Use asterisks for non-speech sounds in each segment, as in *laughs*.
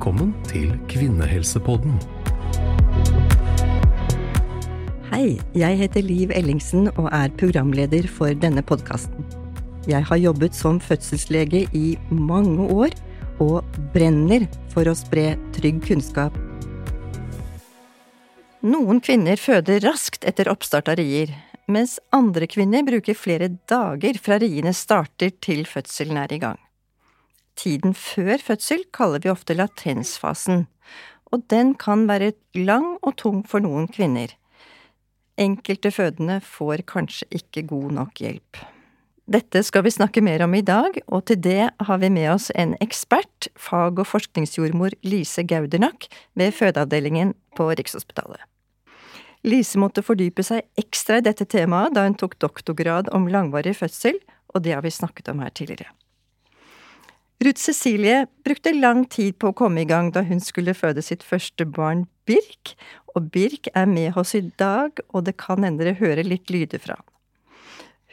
Velkommen til Kvinnehelsepodden. Hei, jeg heter Liv Ellingsen og er programleder for denne podkasten. Jeg har jobbet som fødselslege i mange år og brenner for å spre trygg kunnskap. Noen kvinner føder raskt etter oppstart av rier, mens andre kvinner bruker flere dager fra riene starter til fødselen er i gang. Tiden før fødsel kaller vi ofte latensfasen, og den kan være lang og tung for noen kvinner. Enkelte fødende får kanskje ikke god nok hjelp. Dette skal vi snakke mer om i dag, og til det har vi med oss en ekspert, fag- og forskningsjordmor Lise Gaudernak ved fødeavdelingen på Rikshospitalet. Lise måtte fordype seg ekstra i dette temaet da hun tok doktorgrad om langvarig fødsel, og det har vi snakket om her tidligere. Ruth Cecilie brukte lang tid på å komme i gang da hun skulle føde sitt første barn, Birk, og Birk er med oss i dag, og det kan hende dere hører litt lyder fra han.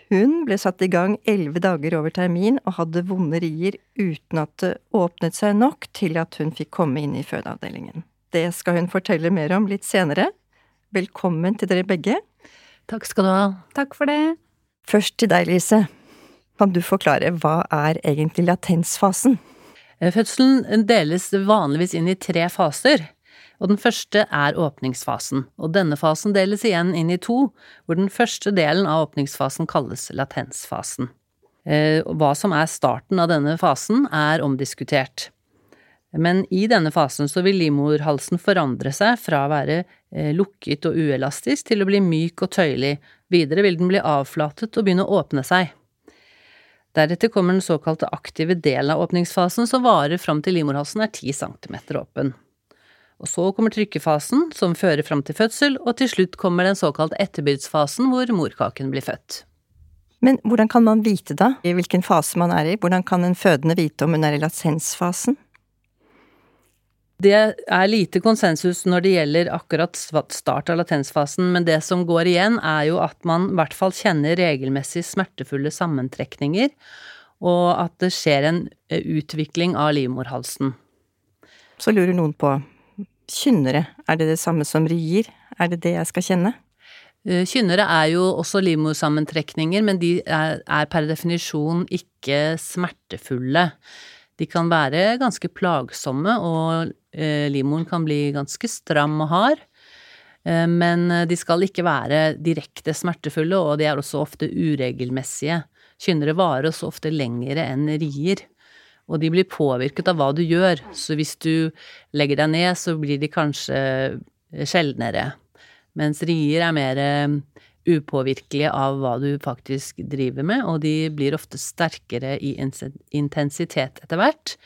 Hun ble satt i gang elleve dager over termin og hadde vonde rier uten at det åpnet seg nok til at hun fikk komme inn i fødeavdelingen. Det skal hun fortelle mer om litt senere. Velkommen til dere begge. Takk skal du ha. Takk for det. Først til deg, Lise. Kan du forklare hva er egentlig latensfasen? Eh, fødselen deles vanligvis inn i tre faser, og den første er åpningsfasen, og denne fasen deles igjen inn i to, hvor den første delen av åpningsfasen kalles latensfasen. Eh, hva som er starten av denne fasen, er omdiskutert. Men i denne fasen så vil livmorhalsen forandre seg fra å være eh, lukket og uelastisk til å bli myk og tøyelig, videre vil den bli avflatet og begynne å åpne seg. Deretter kommer den såkalte aktive delen av åpningsfasen, som varer fram til livmorhalsen er 10 cm åpen. Og så kommer trykkefasen, som fører fram til fødsel, og til slutt kommer den såkalte etterbyrdsfasen, hvor morkaken blir født. Men hvordan kan man vite da, i hvilken fase man er i? Hvordan kan en fødende vite om hun er i latensfasen? Det er lite konsensus når det gjelder akkurat start av latensfasen, men det som går igjen, er jo at man i hvert fall kjenner regelmessig smertefulle sammentrekninger, og at det skjer en eh, utvikling av livmorhalsen. Så lurer noen på, kynnere, er det det samme som rier? Er det det jeg skal kjenne? Eh, kynnere er jo også livmorsammentrekninger, men de er, er per definisjon ikke smertefulle. De kan være ganske plagsomme, og livmoren kan bli ganske stram og hard. Eh, men de skal ikke være direkte smertefulle, og de er også ofte uregelmessige. Kynnere varer også ofte lengre enn rier. Og de blir påvirket av hva du gjør, så hvis du legger deg ned, så blir de kanskje sjeldnere. Mens rier er mer upåvirkelige av hva du faktisk driver med, og de blir ofte sterkere i intensitet etter hvert.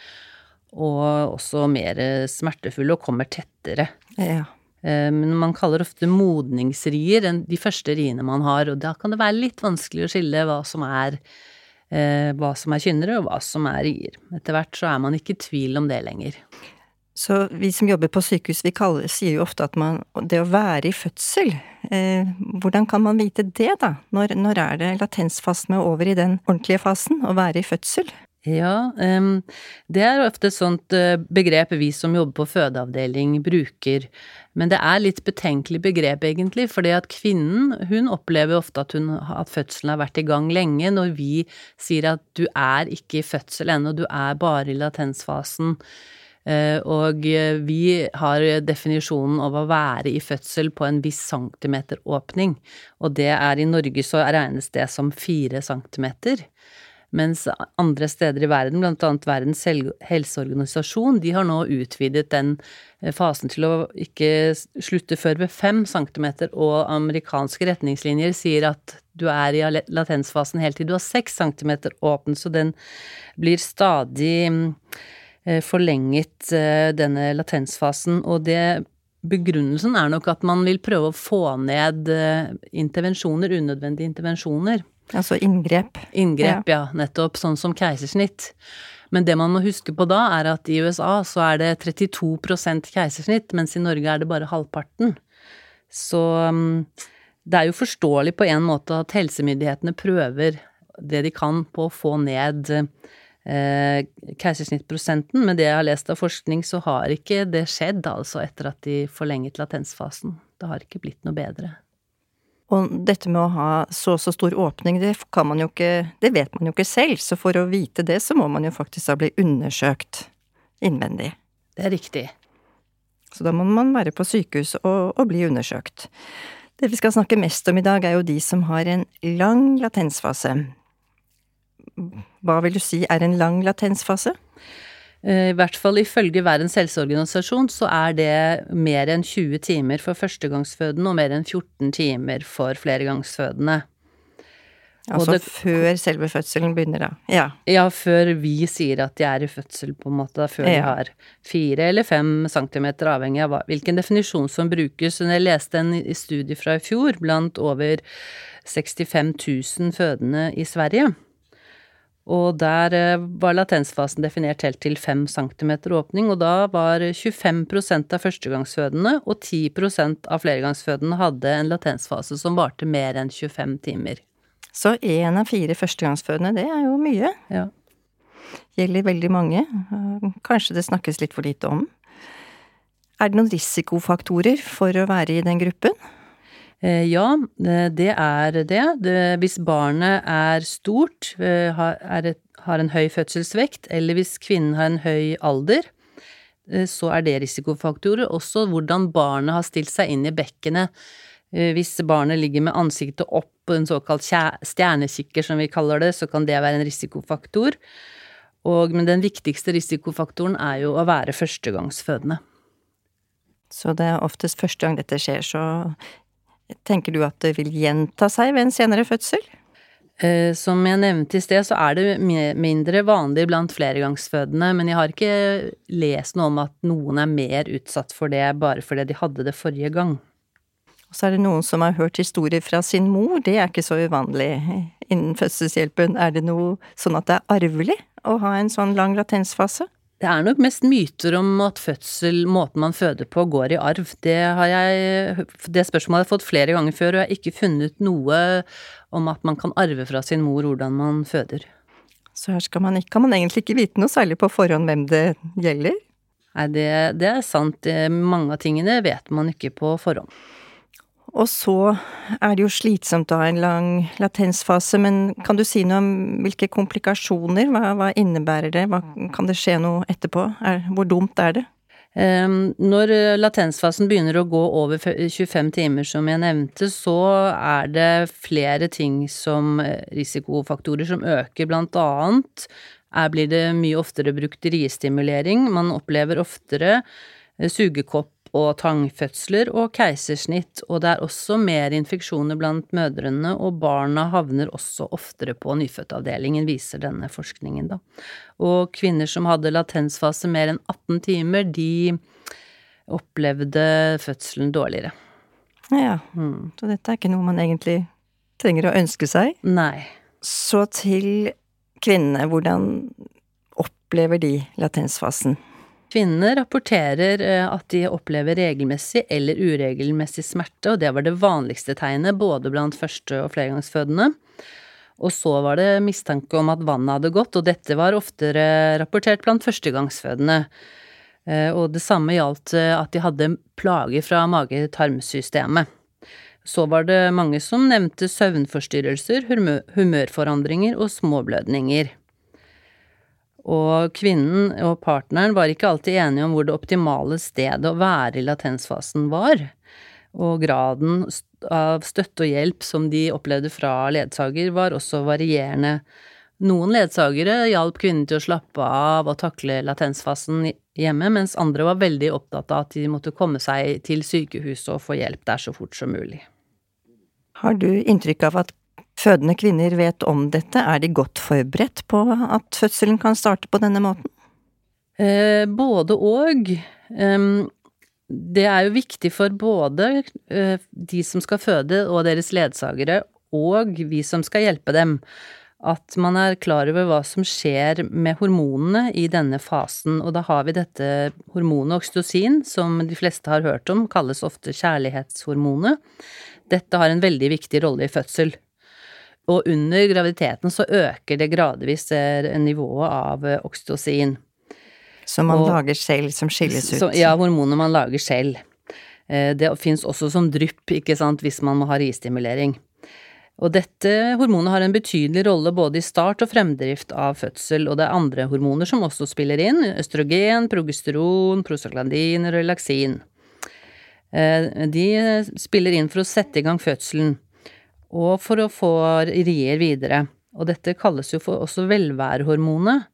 Og også mer smertefulle og kommer tettere. Ja. Eh, men man kaller ofte modningsrier de første riene man har, og da kan det være litt vanskelig å skille hva som er eh, hva som er kynnere, og hva som er rier. Etter hvert så er man ikke i tvil om det lenger. Så vi som jobber på sykehus, vi kaller, sier jo ofte at man Det å være i fødsel, eh, hvordan kan man vite det, da? Når, når er det latensfasen er over i den ordentlige fasen, å være i fødsel? Ja, det er ofte et sånt uh, begrep vi som jobber på fødeavdeling bruker. Men det er litt betenkelig begrep, egentlig, fordi at kvinnen, hun opplever ofte at, hun, at fødselen har vært i gang lenge, når vi sier at du er ikke i fødsel ennå, du er bare i latensfasen. Eh, og eh, vi har definisjonen av å være i fødsel på en viss centimeter åpning, og det er i Norge så regnes det som fire centimeter. Mens andre steder i verden, annet Verdens helseorganisasjon, de har nå utvidet den eh, fasen til å ikke slutte før ved fem centimeter, og amerikanske retningslinjer sier at du er i latensfasen helt til du har seks centimeter åpen, så den blir stadig Eh, forlenget eh, denne latensfasen, og det Begrunnelsen er nok at man vil prøve å få ned intervensjoner, unødvendige intervensjoner. Altså inngrep. Inngrep, ja. ja, nettopp. Sånn som keisersnitt. Men det man må huske på da, er at i USA så er det 32% keisersnitt, mens i Norge er det bare halvparten. Så mm, det er jo forståelig på en måte at helsemyndighetene prøver det de kan på å få ned eh, keisersnittprosenten. Med det jeg har lest av forskning, så har ikke det skjedd, altså, etter at de forlenget latensfasen. Det har ikke blitt noe bedre. Og dette med å ha så og så stor åpning, det kan man jo ikke Det vet man jo ikke selv, så for å vite det, så må man jo faktisk da bli undersøkt innvendig. Det er riktig. Så da må man være på sykehus og, og bli undersøkt. Det vi skal snakke mest om i dag, er jo de som har en lang latensfase. Hva vil du si er en lang latensfase? Eh, I hvert fall ifølge Verdens helseorganisasjon så er det mer enn 20 timer for førstegangsfødende og mer enn 14 timer for flergangsfødende. Altså det, før selve fødselen begynner, da. Ja. Ja, før vi sier at de er i fødsel, på en måte. Før de har fire eller fem centimeter, avhengig av hvilken definisjon som brukes. Jeg leste en studie fra i fjor blant over 65 000 fødende i Sverige. Og der eh, var latensfasen definert helt til 5 centimeter åpning, og da var 25% av førstegangsfødende og 10% av flergangsfødende hadde en latensfase som varte mer enn 25 timer. Så én av fire førstegangsfødende, det er jo mye. Ja. Gjelder veldig mange. Kanskje det snakkes litt for lite om. Er det noen risikofaktorer for å være i den gruppen? Eh, Ja, eh, det er det. Hvis barnet er stort, eh, har, en høy fødselsvekt, eller hvis kvinnen har en høy alder, så er det risikofaktorer. Også hvordan barnet har stilt seg inn i bekkenet. Hvis barnet ligger med ansiktet opp på en såkalt stjernekikker, som vi kaller det, så kan det være en risikofaktor. Og, men den viktigste risikofaktoren er jo å være førstegangsfødende. Så det er oftest første gang dette skjer, så tenker du at det vil gjenta seg ved en senere fødsel? Eh, Som jeg nevnte i sted, så er det mindre vanlig blant flergangsfødende, men jeg har ikke lest noe om at noen er mer utsatt for det bare fordi de hadde det forrige gang. Og så er det noen som har hørt historier fra sin mor, det er ikke så uvanlig innen fødselshjelpen. Er det noe sånn at det er arvelig å ha en sånn lang latensfase? Det er nok mest myter om at fødsel, måten man føder på, går i arv. Det, har jeg, det spørsmålet har jeg fått flere ganger før, og jeg har ikke funnet noe om at man kan arve fra sin mor hvordan man føder. Så her skal man ikke, kan man egentlig ikke vite noe særlig på forhånd hvem det gjelder. Nei, det, det er sant. Mange av tingene vet man ikke på forhånd. Og så er det jo slitsomt å ha en lang latensfase, men kan du si noe om hvilke komplikasjoner? Hva, hva innebærer det? Hva, kan det skje noe etterpå? Er, hvor dumt er det? Ehm, Når eh, latensfasen begynner å gå over 25 timer, som jeg nevnte, så er det flere ting som eh, risikofaktorer som øker, blant annet er, blir det mye oftere brukt riestimulering, man opplever oftere eh, sugekopp og tangfødsler og keisersnitt, og det er også mer infeksjoner blant mødrene, og barna havner også oftere på nyfødtavdelingen, viser denne forskningen, da. Og kvinner som hadde latensfase mer enn 18 timer, de opplevde fødselen dårligere. Ja, Mm. så dette er ikke noe man egentlig trenger å ønske seg. Nei. Så til kvinnene, hvordan opplever de latensfasen? Kvinner rapporterer eh, at de opplever regelmessig eller uregelmessig smerte, og det var det vanligste tegnet både blant første- og flergangsfødende. Og så var det mistanke om at vannet hadde gått, og dette var oftere rapportert blant førstegangsfødende. Eh, Og det samme gjaldt eh, at de hadde plager fra mage-tarmsystemet. Så var det mange som nevnte søvnforstyrrelser, humørforandringer og småblødninger. Og kvinnen og partneren var ikke alltid enige om hvor det optimale stedet å være i latensfasen var. Og graden av støtte og hjelp som de opplevde fra ledsager, var også varierende. Noen ledsagere hjalp kvinnen til å slappe av og takle latensfasen hjemme, mens andre var veldig opptatt av at de måtte komme seg til sykehuset og få hjelp der så fort som mulig. Har du inntrykk av at fødende kvinner vet om dette? Er de godt forberedt på at fødselen kan starte på denne måten? Eh, både og. Um, det er jo viktig for både uh, de som skal føde og deres ledsagere, og vi som skal hjelpe dem, at man er klar over hva som skjer med hormonene i denne fasen. Og da har vi dette hormonet oksytocin, som de fleste har hørt om, kalles ofte kjærlighetshormonet. Dette har en veldig viktig rolle i fødsel. Og under graviditeten så øker det gradvis nivået av oksytocin. Som man Og- lager selv, som skilles ut? Så, ja, hormoner man lager selv. Eh, Det fins også som drypp, ikke sant, hvis man må ha ristimulering. Og dette hormonet har en betydelig rolle både i start og fremdrift av fødsel, og det er andre hormoner som også spiller inn, østrogen, progesteron, prostaglandin relaksin. Eh, De spiller inn for å sette i gang fødselen, og for å få rier videre. Og dette kalles jo for også velværehormonet,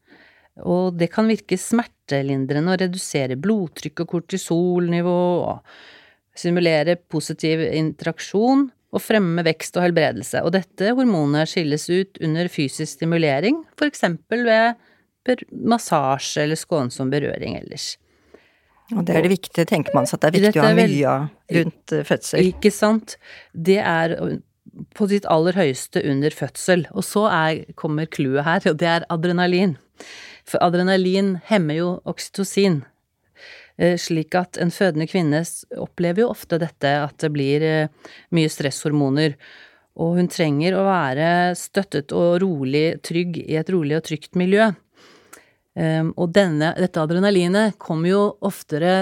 og det kan virke smertelindrende og redusere blodtrykk og kortisolnivå, og simulere positiv interaksjon og fremme vekst og helbredelse. Og dette hormonet skilles ut under fysisk stimulering, eksempel ved massasje eller skånsom berøring ellers. Og det er det viktige, tenker man, så at det er viktig å ha mye av rundt eh, fødsel. Ikke sant? Det er på sitt aller høyeste under fødsel. Og så er, kommer clouet her, og det er adrenalin. For adrenalin hemmer jo oksytocin. Eh, Slik at en fødende kvinne opplever jo ofte dette, at det blir eh, mye stresshormoner. Og hun trenger å være støttet og rolig, trygg i et rolig og trygt miljø. Um, og denne, dette adrenalinet kommer jo oftere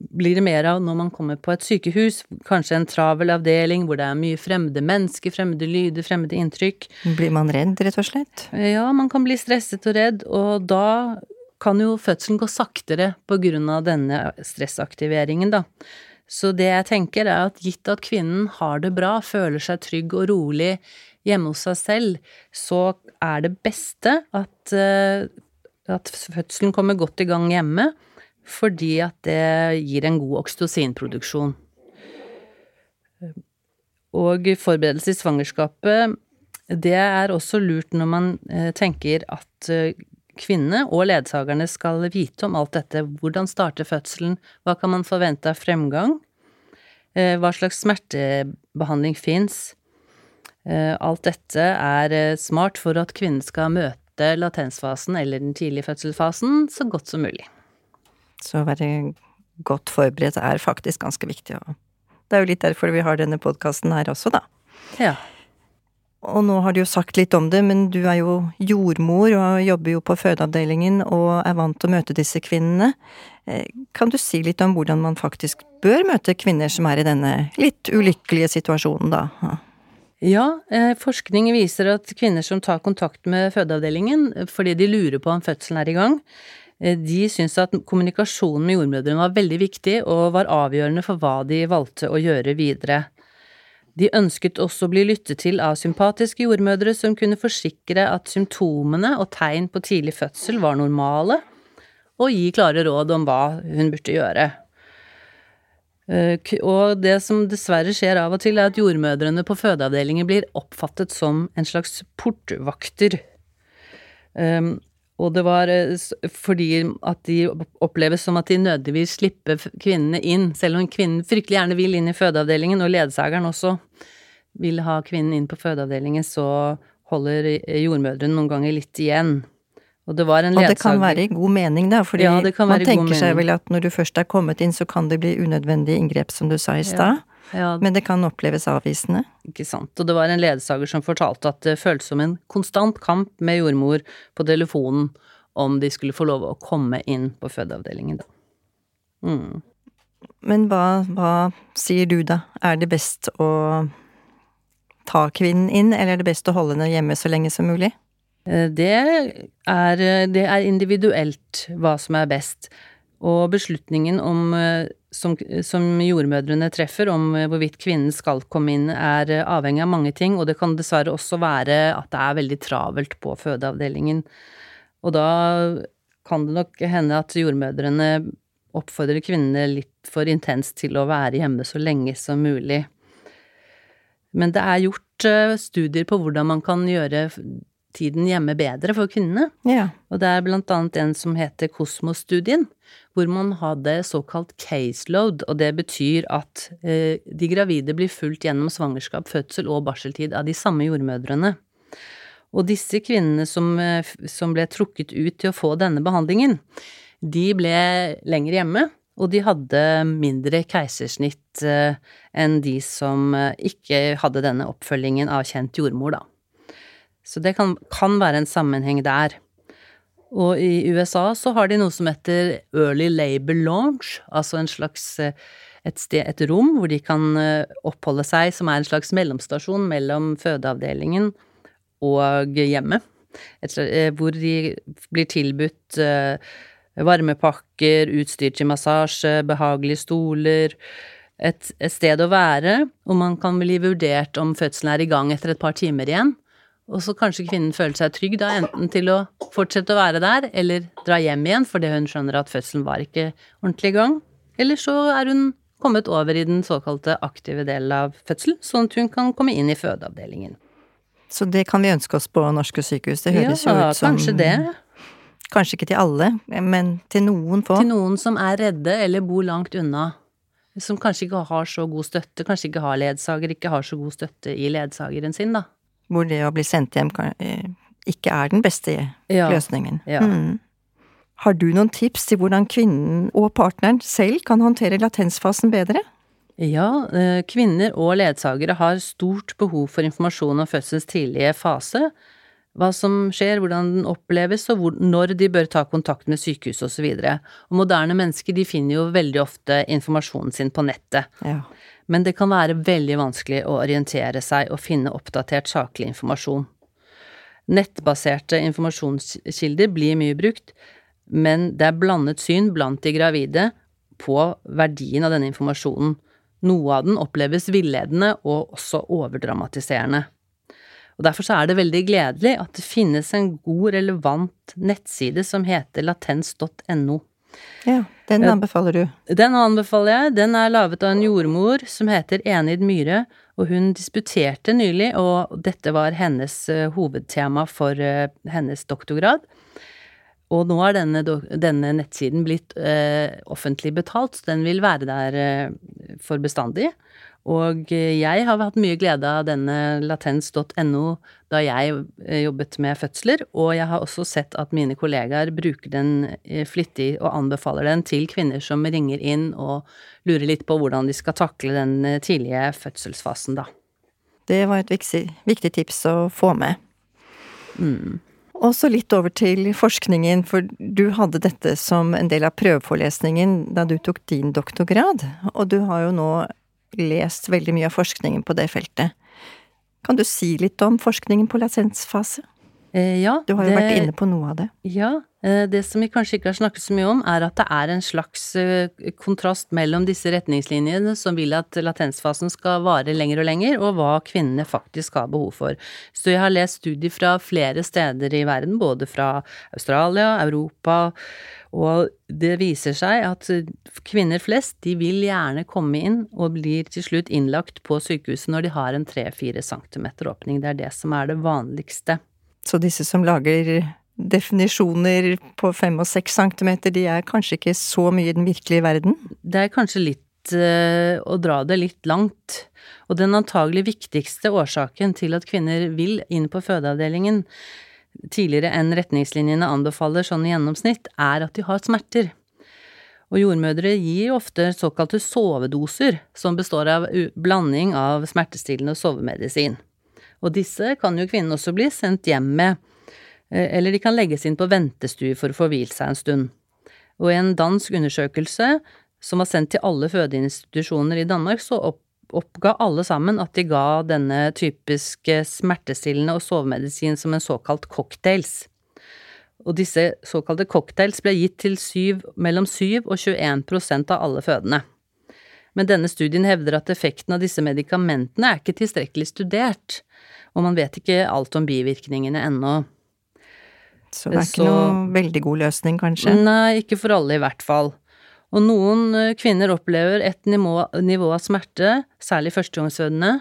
blir det mer av når man kommer på et sykehus, kanskje en travel avdeling hvor det er mye fremmede mennesker, fremmede lyder, fremmede inntrykk. Blir man redd, rett og slett? Ja, man kan bli stresset og redd, og da kan jo fødselen gå saktere på grunn av denne stressaktiveringen, da. Så det jeg tenker er at gitt at kvinnen har det bra, føler seg trygg og rolig hjemme hos seg selv, så er det beste at, eh, at fødselen kommer godt i gang hjemme, fordi at det gir en god oksytocinproduksjon. Og forberedelse i svangerskapet, det er også lurt når man eh, tenker at eh, kvinnene og ledsagerne skal vite om alt dette. Hvordan starter fødselen? Hva kan man forvente av fremgang? Eh, Hva slags smertebehandling fins? Alt dette er smart for at kvinnen skal møte latensfasen eller den tidlige fødselsfasen så godt som mulig. Så å være godt forberedt er faktisk ganske viktig. Og det er jo litt derfor vi har denne podkasten her også, da. Ja. Og nå har du jo sagt litt om det, men du er jo jordmor og jobber jo på fødeavdelingen og er vant til å møte disse kvinnene. Eh, Kan du si litt om hvordan man faktisk bør møte kvinner som er i denne litt ulykkelige situasjonen, da? Ja. Eh, forskning viser at kvinner som tar kontakt med fødeavdelingen eh, fordi de lurer på om fødselen er i gang, de syntes at kommunikasjonen med jordmødrene var veldig viktig og var avgjørende for hva de valgte å gjøre videre. De ønsket også å bli lyttet til av sympatiske jordmødre som kunne forsikre at symptomene og tegn på tidlig fødsel var normale, og gi klare råd om hva hun burde gjøre. Eh, Og det som dessverre skjer av og til, er at jordmødrene på fødeavdelinger blir oppfattet som en slags portvakter. Um, og det var eh, fordi at de oppleves som at de nødvendigvis slipper kvinnene inn, selv om kvinnen fryktelig gjerne vil inn i fødeavdelingen, og ledsageren også vil ha kvinnen inn på fødeavdelingen, så holder eh, jordmødrene noen ganger litt igjen. Og det var en Og det kan være i god mening, da, fordi Ja, man tenker seg vel at når du først er kommet inn, så kan det bli unødvendige inngrep, som du sa i stad. ja, Men det kan oppleves avvisende. Ikke sant. Og det var en ledsager som fortalte at det føltes som en konstant kamp med jordmor på telefonen om de skulle få lov å komme inn på fødeavdelingen, da. Mm. Men hva, hva sier du da? Er det best å ta kvinnen inn, eller er det best å holde henne hjemme så lenge som mulig? Eh, Det er, det er individuelt hva som er best. Og beslutningen om, eh, som, som jordmødrene treffer om eh, hvorvidt kvinnen skal komme inn, er eh, avhengig av mange ting, og det kan dessverre også være at det er veldig travelt på fødeavdelingen. Og da kan det nok hende at jordmødrene oppfordrer kvinnene litt for intenst til å være hjemme så lenge som mulig. Men det er gjort eh, studier på hvordan man kan gjøre tiden hjemme bedre for kvinnene. Ja. Og det er blant annet en som heter Kosmos-studien, hvor man hadde såkalt caseload, og det betyr at eh, de gravide blir fulgt gjennom svangerskap, fødsel og barseltid av de samme jordmødrene. Og disse kvinnene som, eh, som ble trukket ut til å få denne behandlingen, de ble lenger hjemme, og de hadde mindre keisersnitt eh, enn de som eh, ikke hadde denne oppfølgingen av kjent jordmor, da. Så det kan, kan være en sammenheng der. Og i USA så har de noe som heter early labor launch, altså en slags eh, et, sted, et rom hvor de kan oppholde seg, som er en slags mellomstasjon mellom fødeavdelingen og hjemmet. Hvor de blir tilbudt varmepakker, utstyr til massasje, behagelige stoler, et, et, sted å være, og man kan bli vurdert om fødselen er i gang etter et par timer igjen. Og så kanskje kvinnen føler seg trygg da, enten til å fortsette å være der, eller dra hjem igjen fordi hun skjønner at fødselen var ikke ordentlig i gang. Eller så er hun kommet over i den såkalte aktive delen av fødselen, sånn at hun kan komme inn i fødeavdelingen. Så det kan vi ønske oss på norske sykehus. Det høres ja, jo ut som kanskje det. Kanskje ikke til alle, men til noen få. Til noen som er redde eller bor langt unna. Som kanskje ikke har så god støtte, kanskje ikke har ledsager, ikke har så god støtte i ledsageren sin, da. Hvor det å bli sendt hjem kan, ikke er den beste ja. løsningen. Ja. Mm. Har du noen tips til hvordan kvinnen og partneren selv kan håndtere latensfasen bedre? Ja, eh, kvinner og ledsagere har stort behov for informasjon om fødselens tidlige fase, hva som skjer, hvordan den oppleves, og hvor, når de bør ta kontakt med sykehus osv. Moderne mennesker de finner jo veldig ofte informasjonen sin på nettet. Ja. Men det kan være veldig vanskelig å orientere seg og finne oppdatert saklig informasjon. Nettbaserte informasjonskilder blir mye brukt, men det er blandet syn blant de gravide på verdien av denne informasjonen. Noe av den oppleves villedende og også overdramatiserende. Og Derfor er det veldig gledelig at det finnes en god, relevant nettside som heter latens.no. Ja, den anbefaler du? Den anbefaler jeg. Den er laget av en jordmor som heter Enid Myhre, og hun disputerte nylig, og dette var hennes uh, hovedtema for uh, hennes doktorgrad. Og nå er denne, denne nettsiden blitt eh, offentlig betalt, så den vil være der for bestandig. Og eh, jeg har hatt mye glede av denne latens.no da jeg eh, jobbet med fødsler, og jeg har også sett at mine kollegaer bruker den eh, flittig og anbefaler den til kvinner som ringer inn og lurer litt på hvordan de skal takle den tidlige fødselsfasen, da. Det var et viktig, viktig tips å få med. Mm. Og så litt over til forskningen, for du hadde dette som en del av prøveforelesningen da du tok din doktorgrad, og du har jo nå lest veldig mye av forskningen på det feltet. Kan du si litt om forskningen på latensfase? Eh, ja. Du har jo det, vært inne på noe av det. Ja. Eh, det som vi kanskje ikke har snakket så mye om, er at det er en slags eh, kontrast mellom disse retningslinjene som vil at latensfasen skal vare lenger og lenger, og hva kvinnene faktisk har behov for. Så jeg har lest studier fra flere steder i verden, både fra Australia, Europa, og det viser seg at kvinner flest, de vil gjerne komme inn og blir til slutt innlagt på sykehuset når de har en tre-fire centimeter åpning. Det er det som er det vanligste. Så disse som lager definisjoner på fem og seks centimeter, de er kanskje ikke så mye i den virkelige verden? Det er kanskje litt uh, å dra det litt langt. Og den antagelig viktigste årsaken til at kvinner vil inn på fødeavdelingen, tidligere enn retningslinjene anbefaler sånn i gjennomsnitt, er at de har smerter. Og jordmødre gir ofte såkalte sovedoser, som består av blanding av smertestillende og sovemedisin. Og disse kan jo kvinnen også bli sendt hjem med, eh, eller de kan legges inn på ventestue for å få hvilt seg en stund. Og i en dansk undersøkelse som var sendt til alle fødeinstitusjoner i Danmark, så opp oppga alle sammen at de ga denne typiske smertestillende og sovemedisin som en såkalt cocktails. Og disse såkalte cocktails ble gitt til 7, mellom 7 og 21% av alle fødende. Men denne studien hevder at effekten av disse medikamentene er ikke tilstrekkelig studert, og man vet ikke alt om bivirkningene ennå. Så det er ikke Så, noe veldig god løsning, kanskje? Nei, ikke for alle i hvert fall. Og noen kvinner opplever et nivå, nivå av smerte, særlig førstegangsfødende,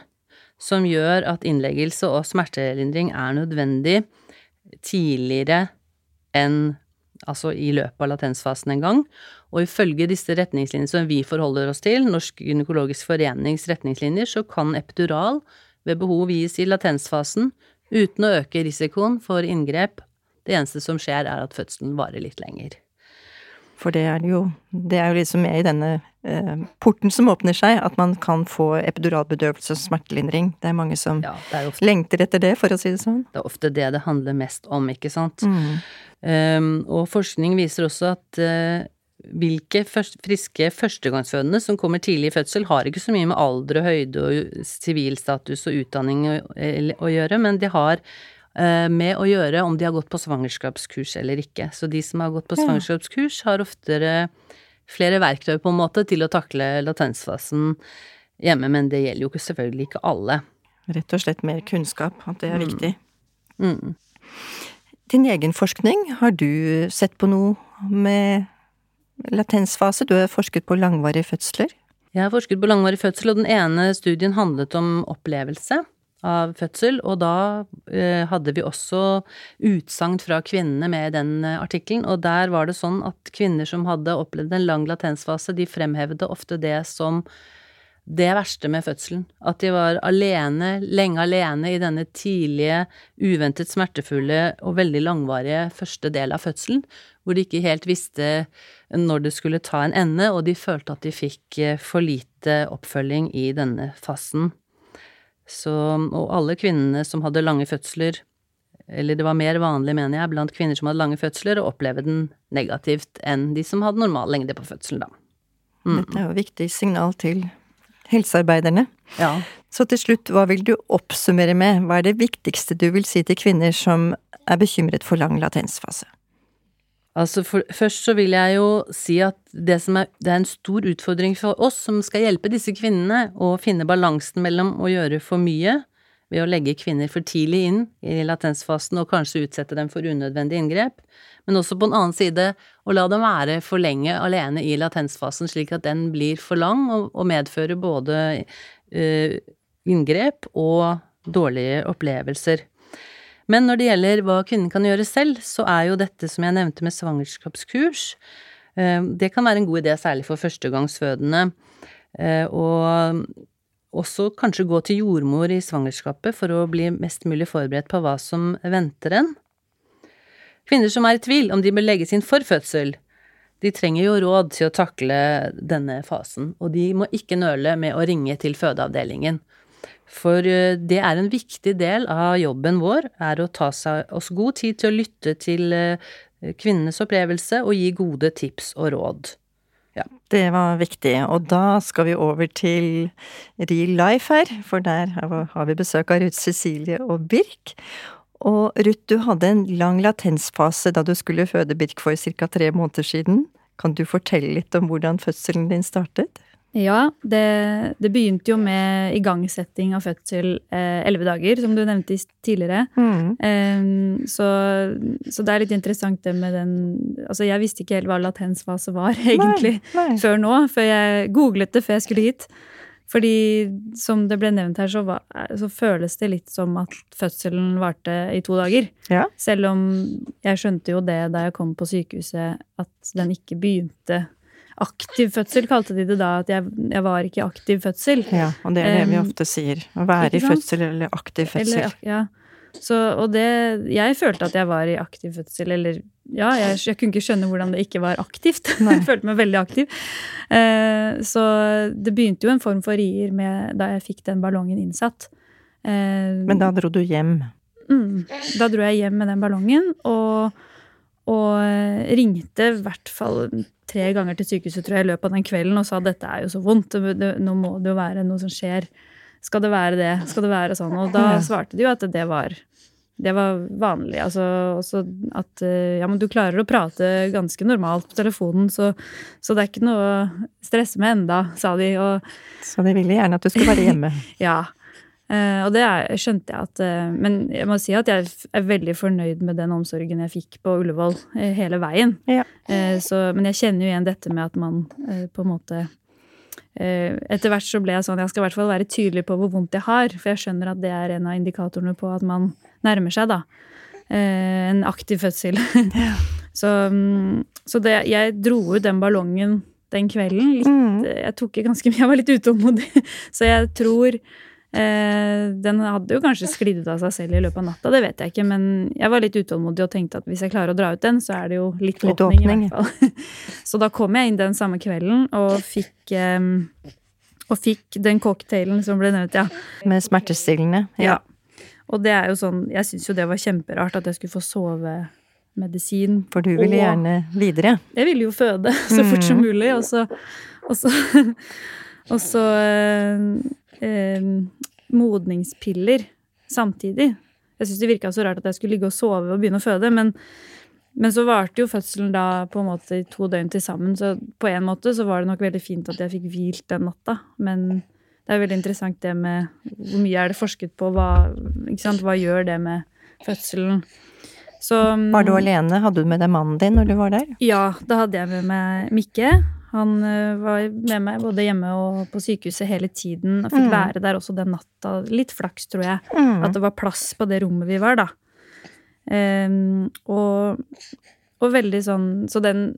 som gjør at innleggelse og smertelindring er nødvendig tidligere enn altså i løpet av latensfasen en gang. Og ifølge disse retningslinjene som vi forholder oss til, Norsk gynekologisk forenings retningslinjer, så kan epidural ved behov gis i latensfasen uten å øke risikoen for inngrep. Det eneste som skjer, er at fødselen varer litt lenger. For det er jo, det er jo liksom med i denne eh, porten som åpner seg, at man kan få epiduralbedøvelse og smertelindring. Det er mange som Ja, det er ofte lengter etter det, for å si det sånn. det, er ofte det det handler mest om, ikke sant. Mm. Um, og forskning viser også at uh, hvilke friske førstegangsfødende som kommer tidlig i fødsel, har ikke så mye med alder og høyde og sivilstatus og utdanning å, gjøre, men de har eh, med å gjøre om de har gått på svangerskapskurs eller ikke. Så de som har gått på svangerskapskurs, har oftere flere verktøy på en måte til å takle latensfasen hjemme, men det gjelder jo ikke, selvfølgelig ikke alle. Rett og slett mer kunnskap, at det er viktig. Mm. Din egen forskning, har du sett på noe med latensfase? Du har forsket på langvarige fødsler. Jeg har forsket på langvarig fødsel, og den ene studien handlet om opplevelse av fødsel, og da eh, hadde vi også utsagn fra kvinnene med i den eh, artikkelen, og der var det sånn at kvinner som hadde opplevd en lang latensfase, de fremhevde ofte det som det verste med fødselen. At de var alene, lenge alene i denne tidlige, uventet smertefulle og veldig langvarige første del av fødselen, hvor de ikke helt visste når det skulle ta en ende, og de følte at de fikk eh, for lite oppfølging i denne fasen. Så, og alle kvinnene som hadde lange fødsler, eller det var mer vanlig, mener jeg, blant kvinner som hadde lange fødsler, å oppleve den negativt enn de som hadde normal lengde på fødselen, da. Dette er jo et viktig signal til helsearbeiderne. Ja. Så til slutt, hva vil du oppsummere med? Hva er det viktigste du vil si til kvinner som er bekymret for lang latensfase? Altså for, først så vil jeg jo si at det som er, det er en stor utfordring for oss som skal hjelpe disse kvinnene å finne balansen mellom å gjøre for mye ved å legge kvinner for tidlig inn i latensfasen og kanskje utsette dem for unødvendig inngrep, men også på den annen side å la dem være for lenge alene i latensfasen slik at den blir for lang og, og medfører både uh, inngrep og dårlige opplevelser. Men når det gjelder hva kvinnen kan gjøre selv, så er jo dette som jeg nevnte med svangerskapskurs, eh, det kan være en god idé særlig for førstegangsfødende. eh, Og også kanskje gå til jordmor i svangerskapet for å bli mest mulig forberedt på hva som venter en. Kvinner som er i tvil om de bør legges inn for fødsel, de trenger jo råd til å takle denne fasen, og de må ikke nøle med å ringe til fødeavdelingen. For eh, det er en viktig del av jobben vår, er å ta oss god tid til å lytte til eh, kvinnenes opplevelse og gi gode tips og råd. Det var viktig, og da skal vi over til real life her, for der har vi besøk av Ruth Cecilie og Birk. Og Ruth, du hadde en lang latensfase da du skulle føde Birk for ca. tre måneder siden. Kan du fortelle litt om hvordan fødselen din startet? Ja, det, det begynte jo med igangsetting av fødsel elleve dager, som du nevnte tidligere. tidligere. Eh, så, så det er litt interessant det med den Altså, jeg visste ikke helt hva latensfase var, *laughs* egentlig, Nei, nei. før nå. Før jeg googlet det før jeg skulle hit. Fordi som det ble nevnt her, så, var, så føles det litt som at fødselen varte i to dager. Ja. Selv om jeg skjønte jo det da jeg kom på sykehuset, at den ikke begynte aktiv fødsel, kalte de det da. At jeg, jeg var ikke i aktiv fødsel. Ja, og det er det vi Um, ofte sier. Å være i fødsel eller aktiv fødsel. Eller, ja. Så, og det Jeg følte at jeg var i aktiv fødsel, eller Ja, jeg, jeg kunne ikke skjønne hvordan det ikke var aktivt. *laughs* Jeg følte meg veldig aktiv. Eh, så det begynte jo en form for rier med, da jeg fikk den ballongen innsatt. Eh, Men da dro du hjem. Mm. Da dro jeg hjem med den ballongen og, og eh, ringte i hvert fall tre ganger til sykehuset tror jeg, i løpet av den kvelden og sa dette er jo så vondt, nå må det jo være noe som skjer. Skal det være det? Skal det være sånn? Og da svarte de jo at det var, det var vanlig. Altså at eh, ja, men du klarer å prate ganske normalt på telefonen, så, så det er ikke noe å stresse med enda, sa de. Og Så de ville gjerne at du skulle være hjemme. *laughs* ja. Eh, og det er, skjønte jeg at uh, Men jeg må si at jeg er veldig fornøyd med den omsorgen jeg fikk på Ullevål uh, hele veien. Ja. Så, men jeg kjenner jo igjen dette med at man på en måte Etter hvert så ble jeg sånn Jeg skal i hvert fall være tydelig på hvor vondt jeg har, for jeg skjønner at det er en av indikatorene på at man nærmer seg, da. En aktiv fødsel. *laughs* så um, så det, jeg dro ut den ballongen den kvelden. Litt, Mm. jeg tok i ganske mye, jeg var litt utålmodig. *laughs* Så jeg tror den hadde jo kanskje sklidd ut av seg selv i løpet av natta, det vet jeg ikke, men jeg var litt utålmodig og tenkte at hvis jeg klarer å dra ut den, så er det jo litt, Litt åpning, åpning. i hvert fall. *laughs* Så da kom jeg inn den samme kvelden og fikk eh, og fikk den cocktailen som ble nevnt, ja. Med smertestillende. ja. Og det er jo sånn Jeg syns jo det var kjemperart at jeg skulle få sove medisin. For du ville Og- gjerne videre. Jeg ville jo føde *laughs* så fort som mulig, og så Og så, *laughs* og så eh, modningspiller samtidig. Jeg syns det virka så rart at jeg skulle ligge og sove og begynne å føde, men, men så varte jo fødselen da på en måte i to døgn til sammen, så på en måte så var det nok veldig fint at jeg fikk hvilt den natta, men det er veldig interessant det med hvor mye er det forsket på, hva, hva gjør det med fødselen. Så, Var du alene? Hadde du med deg mannen din når du var der? ja, da hadde jeg med meg Mikke. Han var med meg både hjemme og på sykehuset hele tiden. Og fikk Mm. være der også den natta. Litt flaks, tror jeg, Mm. at det var plass på det rommet vi var, da. Um, og, og veldig sånn Så den,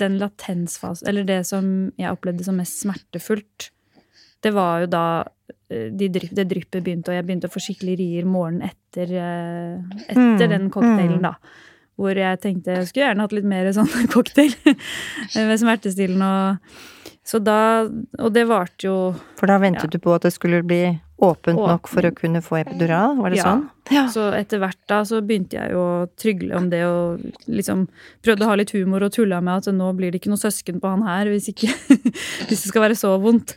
den latensfasen, eller det som jeg opplevde som mest smertefullt, det var jo da de drypp, det dryppet begynte, og jeg begynte å få skikkelig rier morgenen etter, etter Mm, den cocktailen, mm. da. Hvor jeg tenkte jeg skulle gjerne hatt litt mer sånn *laughs* cocktail med smertestillende og Så da Og det varte jo For da ventet Ja. du på at det skulle bli åpent nok for å kunne få epidural? Var det Ja. sånn? Ja. Så etter hvert da så begynte jeg jo å trygle om det og liksom prøvde å ha litt humor og tulla med at nå blir det ikke noe søsken på han her hvis ikke *laughs* Hvis det skal være så vondt.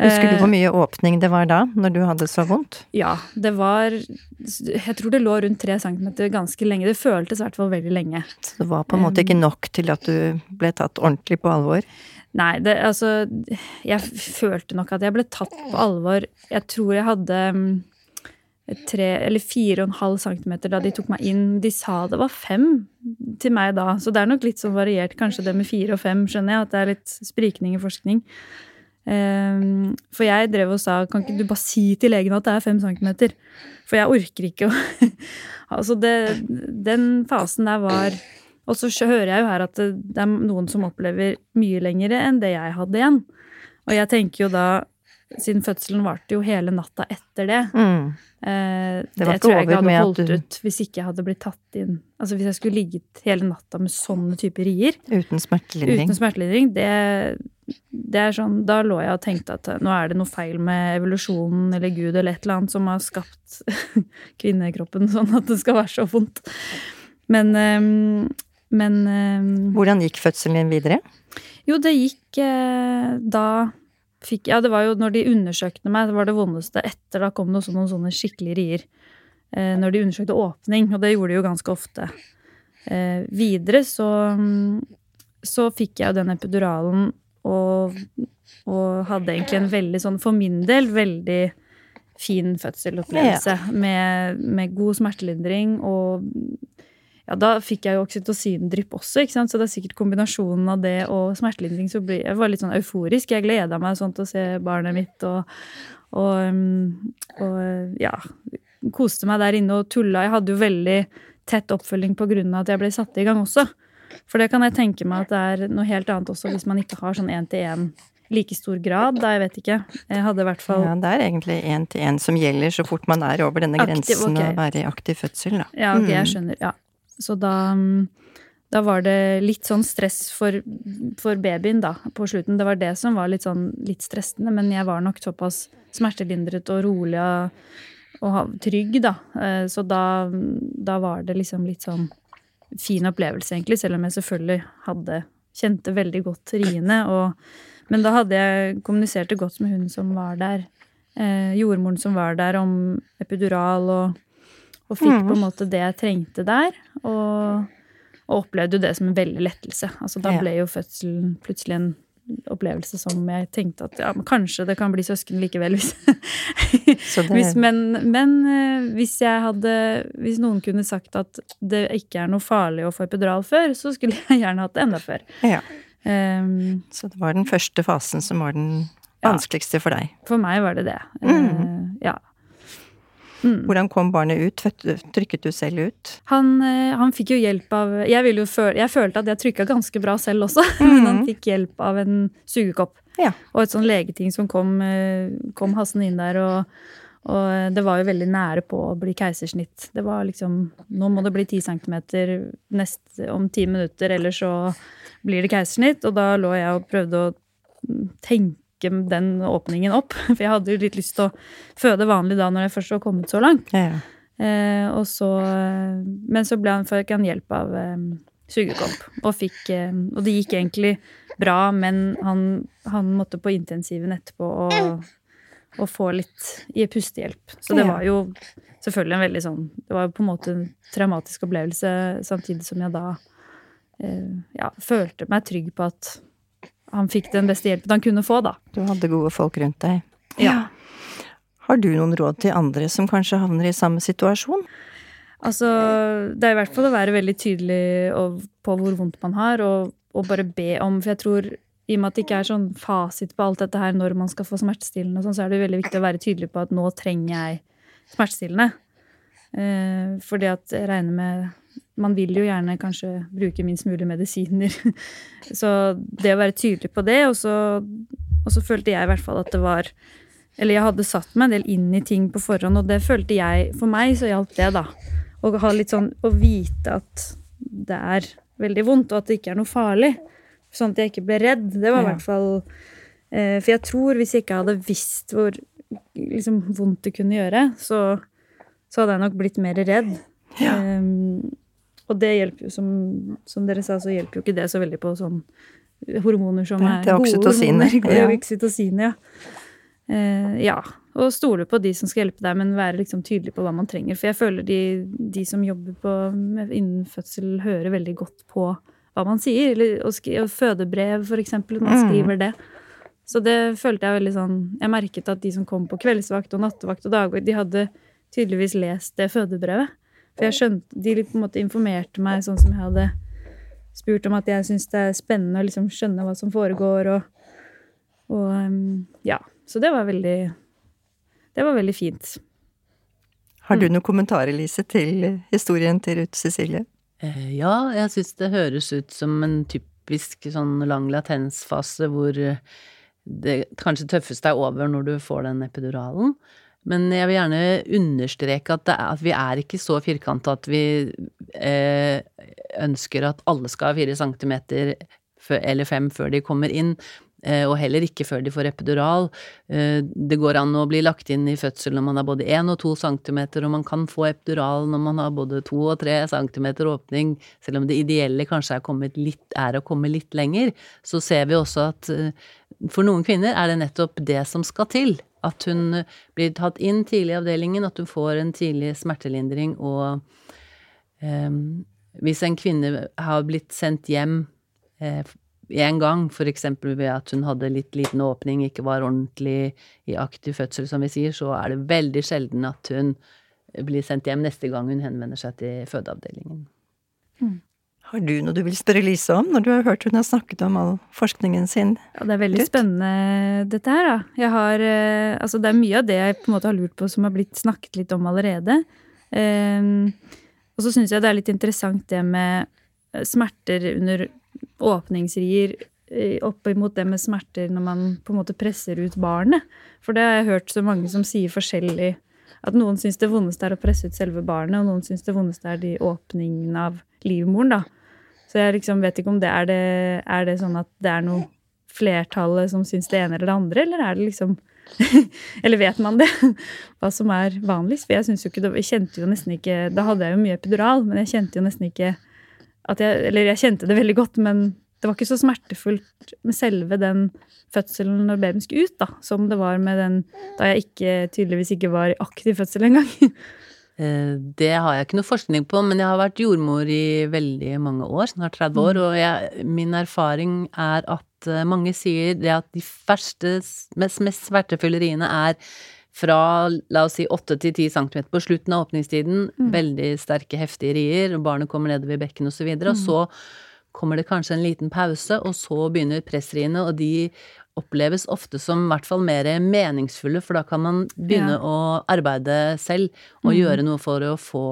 Husker du Eh, hvor mye åpning det var da, når du hadde så vondt? Ja, det var Jeg tror det lå rundt tre centimeter ganske lenge. Det føltes i hvert fall veldig lenge. Så det var på en måte ikke nok til at du ble tatt ordentlig på alvor? Nei, det altså Jeg følte nok at jeg ble tatt på alvor. Jeg tror jeg hadde mm, tre eller fire og en halv centimeter da de tok meg inn. De sa det var fem til meg da, så det er nok litt sånn variert. Kanskje det med fire og fem, skjønner jeg, at det er litt sprikning i forskning. Ehm, for jeg drev og sa kan ikke du bare si til legen at det er fem centimeter? For jeg orker ikke å *laughs* Altså, det, den fasen der var Og så hører jeg jo her at det, det er noen som opplever mye lengre enn det jeg hadde igjen. Og jeg tenker jo da siden fødselen varte jo hele natta etter det. Mm. Eh, Det det tror jeg ikke hadde holdt du- ut hvis ikke jeg hadde blitt tatt inn Altså hvis jeg skulle ligget hele natta med sånne typer rier Uten smertelindring? uten smertelindring, det, det er sånn Da lå jeg og tenkte at nå er det noe feil med evolusjonen eller Gud eller et eller annet som har skapt *laughs* kvinnekroppen sånn at det skal være så vondt. Men ehm, Men ehm, Hvordan gikk fødselen din videre? jo, det gikk eh, da fikk Ja, det var jo når de undersøkte meg, det var det vondeste. Etter da kom det også noen sånne skikkelige rier. Eh, når de undersøkte åpning, og det gjorde de jo ganske ofte. Eh, videre så så fikk jeg jo den epiduralen og, og hadde egentlig en veldig sånn, for min del, veldig fin fødselopplevelse. Med, med god smertelindring og ja, da fikk jeg jo oksytocindrypp også, ikke sant? så det er sikkert kombinasjonen av det og smertelindring. så Jeg var litt sånn euforisk. Jeg gleda meg sånn til å se barnet mitt og, og, um, og ja, koste meg der inne og tulla. Jeg hadde jo veldig tett oppfølging på grunn av at jeg ble satt i gang også. For det kan jeg tenke meg at det er noe helt annet også hvis man ikke har sånn én-til-én like stor grad. Da, jeg vet ikke. Jeg hadde i hvert fall Ja, det er egentlig én til én som gjelder så fort man er over denne Aktiv, grensen okay. å være i aktiv fødsel, da. Ja, ok, jeg Mm. skjønner. Ja. Så da, da var det litt sånn stress for, for babyen, da, på slutten. Det var det som var litt sånn litt stressende, men jeg var nok såpass smertelindret og rolig og, og trygg, da. Eh, Så da, da var det liksom litt sånn fin opplevelse, egentlig, selv om jeg selvfølgelig hadde Kjente veldig godt riene. Og, men da hadde jeg kommunisert det godt med hun som var der. Eh, jordmoren som var der, om epidural og og fikk Mhm. på en måte det jeg trengte der. Og, og opplevde jo det som en veldig lettelse. Altså da ble jo fødselen plutselig en opplevelse som jeg tenkte at ja, men kanskje det kan bli søsken likevel. Hvis, *laughs* det, hvis, men men eh, hvis jeg hadde Hvis noen kunne sagt at det ikke er noe farlig å få epidural før, så skulle jeg gjerne hatt det enda før. ja, Um, så det var den første fasen som var den Ja. vanskeligste for deg. for meg var det det. Mm. Uh, ja. Mm. Hvordan kom barnet ut? Trykket du selv ut? Han, eh, han fikk jo hjelp av Jeg, føle, jeg følte at jeg trykka ganske bra selv også, *laughs* men han Mhm. fikk hjelp av en sugekopp. Ja. Og et sånn legeting som kom, eh, kom hassende inn der, og, og det var jo veldig nære på å bli keisersnitt. Det var liksom Nå må det bli ti centimeter nest, om ti minutter, eller så blir det keisersnitt. Og da lå jeg og prøvde å tenke den åpningen opp. *laughs* For jeg hadde jo litt lyst til å føde vanlig da når jeg først var kommet så langt. Ja. Eh, og så, men så ble han, fikk han hjelp av eh, sugekopp. Og, fikk, eh, og det gikk egentlig bra, men han, han måtte på intensiven etterpå og, og få litt i pustehjelp. Så det var jo selvfølgelig en veldig sånn Det var jo på en måte en traumatisk opplevelse, samtidig som jeg da eh, ja, følte meg trygg på at han fikk den beste hjelpen han kunne få, da. Du hadde gode folk rundt deg. Ja. Har du noen råd til andre som kanskje havner i samme situasjon? Altså, det er i hvert fall å være veldig tydelig på hvor vondt man har, og, og bare be om For jeg tror, i og med at det ikke er sånn fasit på alt dette her når man skal få smertestillende, og sånn, så er det veldig viktig å være tydelig på at nå trenger jeg smertestillende. Eh, fordi at jeg regner med Man vil jo gjerne kanskje bruke minst mulig medisiner. *laughs* så det å være tydelig på det, og så, og så følte jeg i hvert fall at det var Eller jeg hadde satt meg en del inn i ting på forhånd, og det følte jeg For meg så gjaldt det, da. Å ha litt sånn Å vite at det er veldig vondt, og at det ikke er noe farlig. Sånn at jeg ikke ble redd. Det var i Ja. hvert fall eh, For jeg tror hvis jeg ikke hadde visst hvor liksom, vondt det kunne gjøre, så, så hadde jeg nok blitt mer redd. Ja. Um, og det hjelper jo, som, som dere sa, så hjelper jo ikke det så veldig på sånn hormoner som er gode oksytociner, ja. Oksytocin, ja. Uh, ja. Og stole på de som skal hjelpe deg, men være liksom tydelig på hva man trenger. For jeg føler de, de som jobber på, med, innen fødsel, hører veldig godt på hva man sier. Eller og, skri- og fødebrev, for eksempel. Man Mm. skriver det. Så det følte jeg veldig sånn Jeg merket at de som kom på kveldsvakt og nattevakt og dagvakt, de hadde tydeligvis lest det fødebrevet. For jeg skjønte De på en måte informerte meg sånn som jeg hadde spurt om at jeg syns det er spennende å liksom skjønne hva som foregår, og, og um, Ja. Så det var veldig Det var veldig fint. Har Mm. du noen kommentarer, Lise, til historien til Ruth Cecilie? Eh, Ja, jeg syns det høres ut som en typisk sånn lang latensfase hvor det kanskje tøffeste er over når du får den epiduralen. Men jeg vil gjerne understreke at, er, at vi er ikke så firkanta at vi eh, ønsker at alle skal ha fire centimeter eller fem før de kommer inn. eh, Og heller ikke før de får epidural. Eh, Det går an å bli lagt inn i fødsel når man har både én og to centimeter, og man kan få epidural når man har både to og tre centimeter åpning, selv om det ideelle kanskje er, litt, er å komme litt lenger. Så ser vi også at eh, for noen kvinner er det nettopp det som skal til. At hun blir tatt inn tidlig i avdelingen, at hun får en tidlig smertelindring og Ehm, hvis en kvinne har blitt sendt hjem eh, en gang, eksempel ved at hun hadde litt liten åpning, ikke var ordentlig i aktiv fødsel, som vi sier, så er det veldig sjelden at hun blir sendt hjem neste gang hun henvender seg til fødeavdelingen. Har du noe du vil spørre Lise om, når du har hørt hun har snakket om all forskningen sin? Ja, det er veldig spennende dette her, da. Jeg har eh, Altså, det er mye av det jeg på en måte har lurt på som har blitt snakket litt om allerede. Um, og så syns jeg det er litt interessant det med eh, smerter under åpningsrier eh, opp imot det med smerter når man på en måte presser ut barnet. For det har jeg hørt så mange som sier forskjellig. At noen syns det vondeste er å presse ut selve barnet, og noen syns det vondeste er de åpningene av livmoren, da. Så jeg liksom vet ikke om det er det Er det sånn at det er noe flertallet som syns det ene eller det andre, eller er det liksom *laughs* Eller vet man det? Hva som er vanligst? For jeg syns jo ikke det Jeg kjente jo nesten ikke Da hadde jeg jo mye epidural, men jeg kjente jo nesten ikke at jeg Eller jeg kjente det veldig godt, men det var ikke så smertefullt med selve den fødselen når babyen skulle ut, da, som det var med den da jeg ikke, tydeligvis ikke var i aktiv fødsel engang. *laughs* Eh, Det har jeg ikke noe forskning på, men jeg har vært jordmor i veldig mange år, snart 30 år, og jeg, min erfaring er at eh, mange sier det at de verste, mest, mest smertefulle riene er fra la oss si 8 til 10 cm på slutten av åpningstiden, veldig sterke, heftige rier, og barnet kommer nedover i bekken og så videre, og så kommer det kanskje en liten pause, og så begynner pressriene, og de oppleves ofte som i hvert fall mer meningsfulle, for da kan man begynne Ja. å arbeide selv og gjøre noe for å få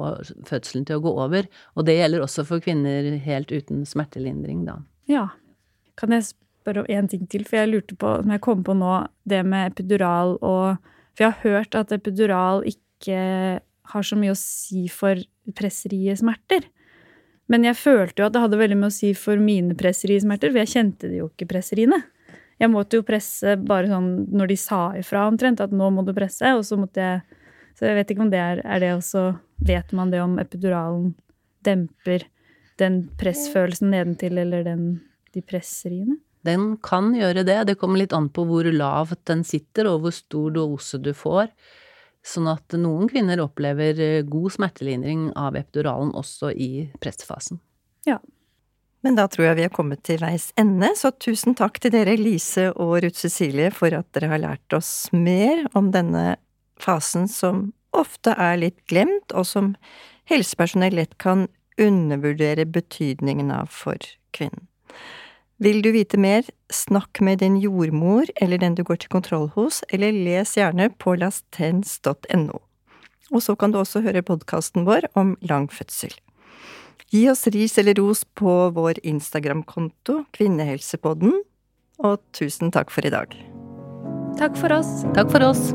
fødselen til å gå over. Og det gjelder også for kvinner helt uten smertelindring, da. Ja. Kan jeg spørre om én ting til, for jeg lurte på, som jeg kom på nå, det med epidural og For jeg har hørt at epidural ikke har så mye å si for presseriet smerter Men jeg følte jo at det hadde veldig mye å si for mine presserismerter, for jeg kjente det jo ikke presseriene. Jeg måtte jo presse bare sånn når de sa ifra omtrent, at nå må du presse, og så måtte jeg Så jeg vet ikke om det er Er det også Vet man det om epiduralen demper den pressfølelsen nedentil, eller den, de presseriene? Den kan gjøre det. Det kommer litt an på hvor lavt den sitter, og hvor stor dose du får. Sånn at noen kvinner opplever eh, god smertelindring av epiduralen også i pressfasen. Ja. Men da tror jeg vi er kommet til veis ende, så tusen takk til dere, Lise og Ruth Cecilie, for at dere har lært oss mer om denne fasen som ofte er litt glemt, og som helsepersonell lett kan undervurdere betydningen av for kvinnen. Vil du vite mer, snakk med din jordmor eller den du går til kontroll hos, eller les gjerne på lastens.no. Og så kan du også høre podkasten vår om lang fødsel. Gi oss ris eller ros på vår Instagram-konto, Kvinnehelsepodden, og tusen takk for i dag. Takk for oss. Takk for oss.